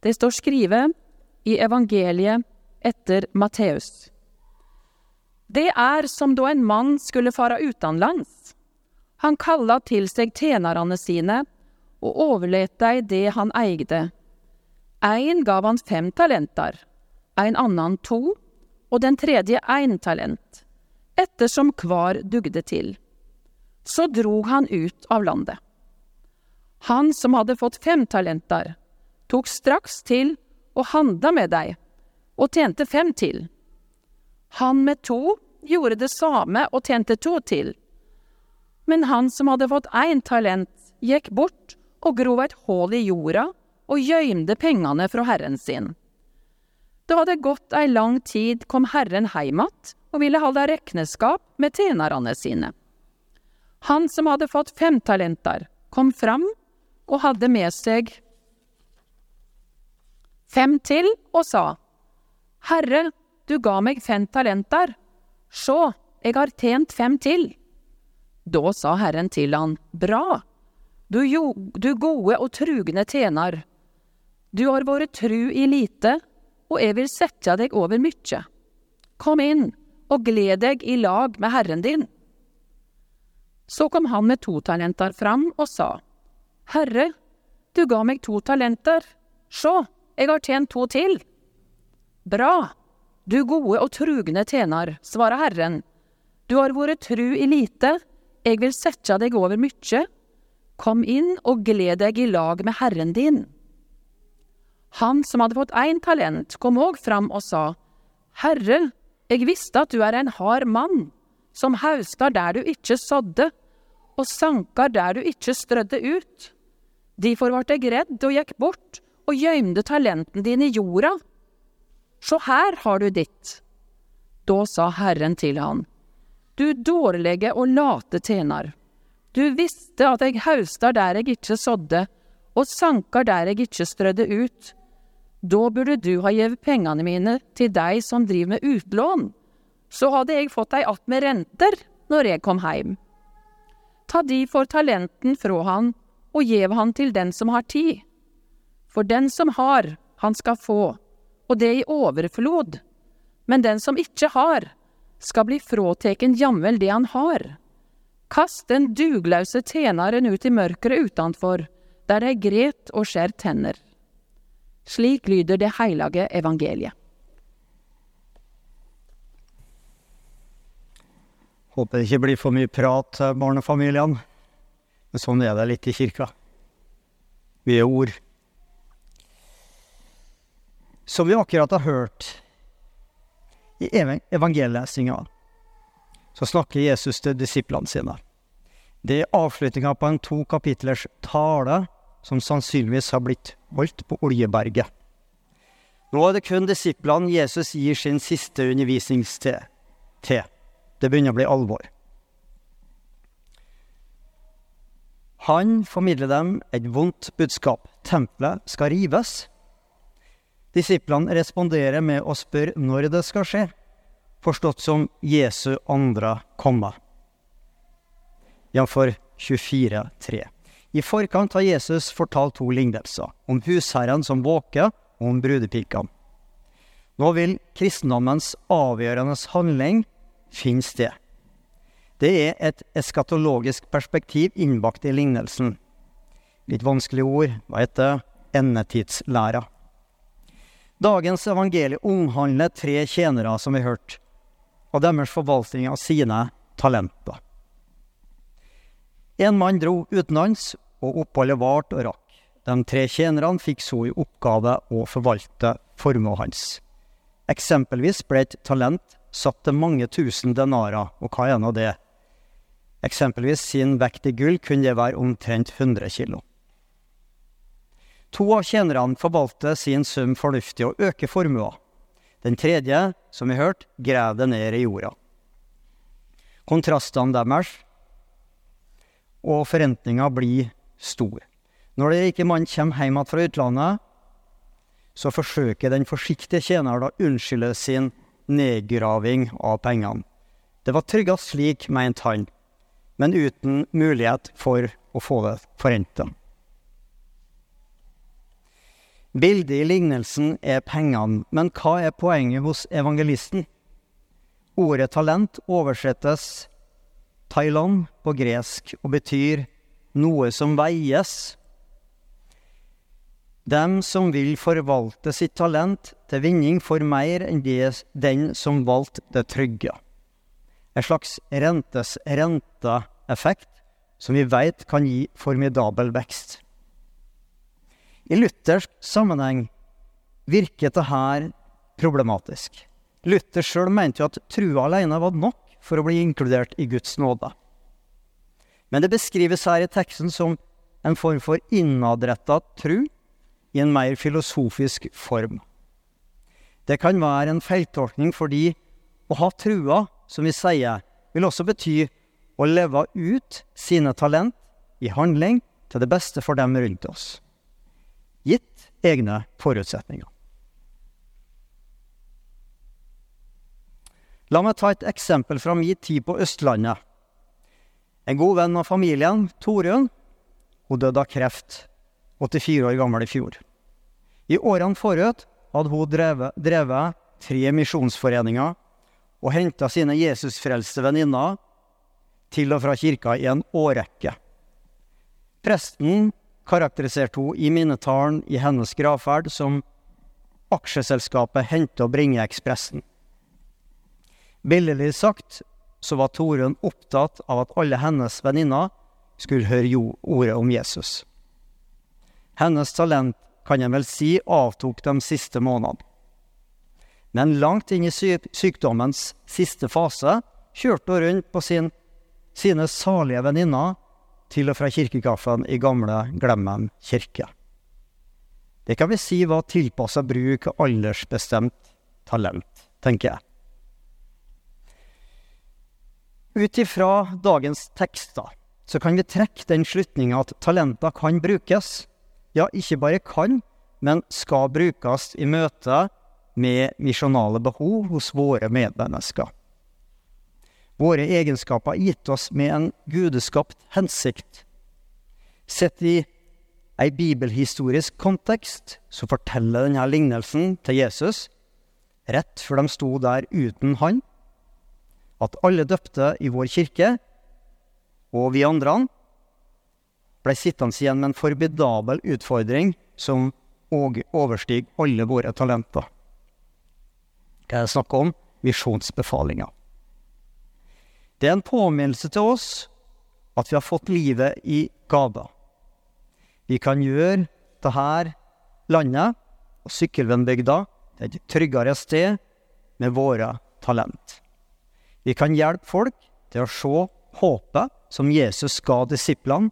Det står skrevet i evangeliet etter Matteus. Det er som da en mann skulle fara utenlands. Han kalla til seg tjenerne sine og overlet dem det han eide. Ein gav han fem talenter, ein annan to, og den tredje ein talent, ettersom hver dugde til. Så drog han ut av landet. Han som hadde fått fem talenter, tok straks til og handla med deg, og tjente fem til. Han med to gjorde det samme og tjente to til. Men han som hadde fått én talent, gikk bort og grov et hull i jorda og gjøymde pengene fra herren sin. Da hadde gått ei lang tid, kom herren heim att og ville holde rekneskap med tjenerne sine. Han som hadde fått fem talenter, kom fram og hadde med seg fem til og sa, Herre, du ga meg fem talenter. Sjå, jeg har tjent fem til. Da sa Herren til han, Bra, du, jo, du gode og trugne tjener. Du har vært tru i lite, og jeg vil sette deg over mykje. Kom inn og gled deg i lag med Herren din. Så kom han med to talenter fram og sa, Herre, du ga meg to talenter. Sjå, jeg har tjent to til. Bra, du gode og trugne tjener, svarer Herren. Du har vært tru i lite, jeg vil sette deg over mykje. Kom inn og gled deg i lag med Herren din. Han som hadde fått én talent, kom òg fram og sa, Herre, jeg visste at du er en hard mann, som haustar der du ikke sådde, og sankar der du ikke strødde ut. Derfor vart jeg redd og gikk bort og gjøymde talenten din i jorda. «Så her har du ditt. Da sa Herren til han, Du dårlige og late tjener. Du visste at jeg haustar der jeg ikke sådde, og sankar der jeg ikke strødde ut. Da burde du ha gjeve pengene mine til deg som driver med utlån. Så hadde jeg fått dei att med renter når jeg kom heim. Ta de for talenten fra han, og gjev han til den som har tid. For den som har, han skal få, og det i overflod. Men den som ikke har, skal bli fråteken jamvel det han har. Kast den duglause tjeneren ut i mørket utenfor, der de gret og skjær tenner. Slik lyder det heilage evangeliet. Håper det ikke blir for mye prat til barnefamiliene. Men sånn er det litt i kirka. Vi er ord. Som vi akkurat har hørt i evangelielesinga, så snakker Jesus til disiplene sine. Det er avslutninga på en to kapitlers tale som sannsynligvis har blitt holdt på Oljeberget. Nå er det kun disiplene Jesus gir sin siste undervisningstid til. Det begynner å bli alvor. Han formidler dem et vondt budskap. Tempelet skal rives. Disiplene responderer med å spørre når det skal skje, forstått som Jesu andre komme. Jf. 24,3. I forkant har Jesus fortalt to lignelser, om husherren som våker, og om brudepikene. Nå vil kristendommens avgjørende handling finne sted. Det er et eskatologisk perspektiv innbakt i lignelsen. Litt vanskelige ord, hva heter endetidslæra. Dagens evangelie omhandler tre tjenere, som vi hørte, og deres forvaltning av sine talenter. En mann dro utenlands, og oppholdet varte og rakk. De tre tjenerne fikk så i oppgave å forvalte formuen hans. Eksempelvis ble et talent satt til mange tusen denarer, og hva er nå det? Eksempelvis sin vekt i gull kunne det være omtrent 100 kilo. To av tjenerne forvalter sin sum fornuftig og øker formua. Den tredje, som vi hørte, graver det ned i jorda. Kontrastene deres og forrentninga blir stor. Når den rike mannen kommer hjem igjen fra utlandet, så forsøker den forsiktige tjeneren å unnskylde sin nedgraving av pengene. Det var tryggest slik, mente han, men uten mulighet for å få det forrenta. Bildet i lignelsen er pengene, men hva er poenget hos evangelisten? Ordet talent oversettes Thailand på gresk og betyr noe som veies. Dem som vil forvalte sitt talent til vinning, får mer enn det, den som valgte det trygge. En slags rentes renteeffekt som vi vet kan gi formidabel vekst. I luthersk sammenheng virker dette problematisk. Luther sjøl mente jo at trua alene var nok for å bli inkludert i Guds nåde. Men det beskrives her i teksten som en form for innadretta tru i en mer filosofisk form. Det kan være en feiltolkning fordi å ha trua, som vi sier, vil også bety å leve ut sine talent i handling til det beste for dem rundt oss, gitt egne forutsetninger. La meg ta et eksempel fra min tid på Østlandet. En god venn av familien, Torunn, hun døde av kreft, 84 år gammel i fjor. I årene forut hadde hun drevet, drevet tre misjonsforeninger og henta sine Jesusfrelste venninner til og fra kirka i en årrekke. Presten karakteriserte hun i minnetalen i hennes gravferd som aksjeselskapet Hente og bringe-ekspressen. Billedlig sagt så var Torunn opptatt av at alle hennes venninner skulle høre jo ordet om Jesus. Hennes talent kan en vel si avtok de siste månedene. Men langt inn i sykdommens siste fase kjørte hun rundt på sin, sine salige venninner til og fra kirkekaffen i gamle Glemmen kirke. Det kan vi si var tilpassa bruk av aldersbestemt talent, tenker jeg. Ut ifra dagens tekster så kan vi trekke den slutninga at talenter kan brukes, ja, ikke bare kan, men skal brukes i møte med misjonale behov hos våre medmennesker. Våre egenskaper er gitt oss med en gudeskapt hensikt. Sett i ei bibelhistorisk kontekst så forteller denne lignelsen til Jesus, rett før de sto der uten han, at alle døpte i vår kirke, og vi andre, blei sittende igjen med en formidabel utfordring som overstiger alle våre talenter. Hva er det snakk om? Visjonsbefalinga. Det er en påminnelse til oss at vi har fått livet i gave. Vi kan gjøre dette landet og sykkelvennbygda til et tryggere sted med våre talent. Vi kan hjelpe folk til å se håpet som Jesus ga disiplene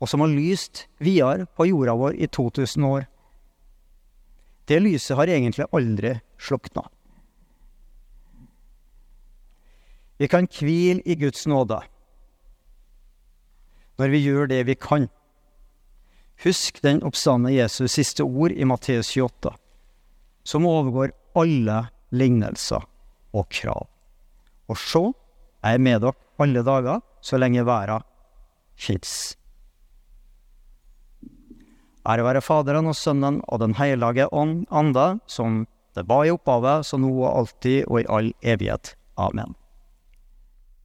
og som har lyst videre på jorda vår i 2000 år. Det lyset har egentlig aldri slukna. Vi kan hvile i Guds nåde når vi gjør det vi kan. Husk den oppstandende Jesus' siste ord i Matteus 28, som overgår alle lignelser og krav. Og se, jeg er med dere alle dager så lenge verden fins. Ære være Faderen og Sønnen og Den hellige ånd, Ande, som det ba i opphavet, så nå og alltid og i all evighet. Amen.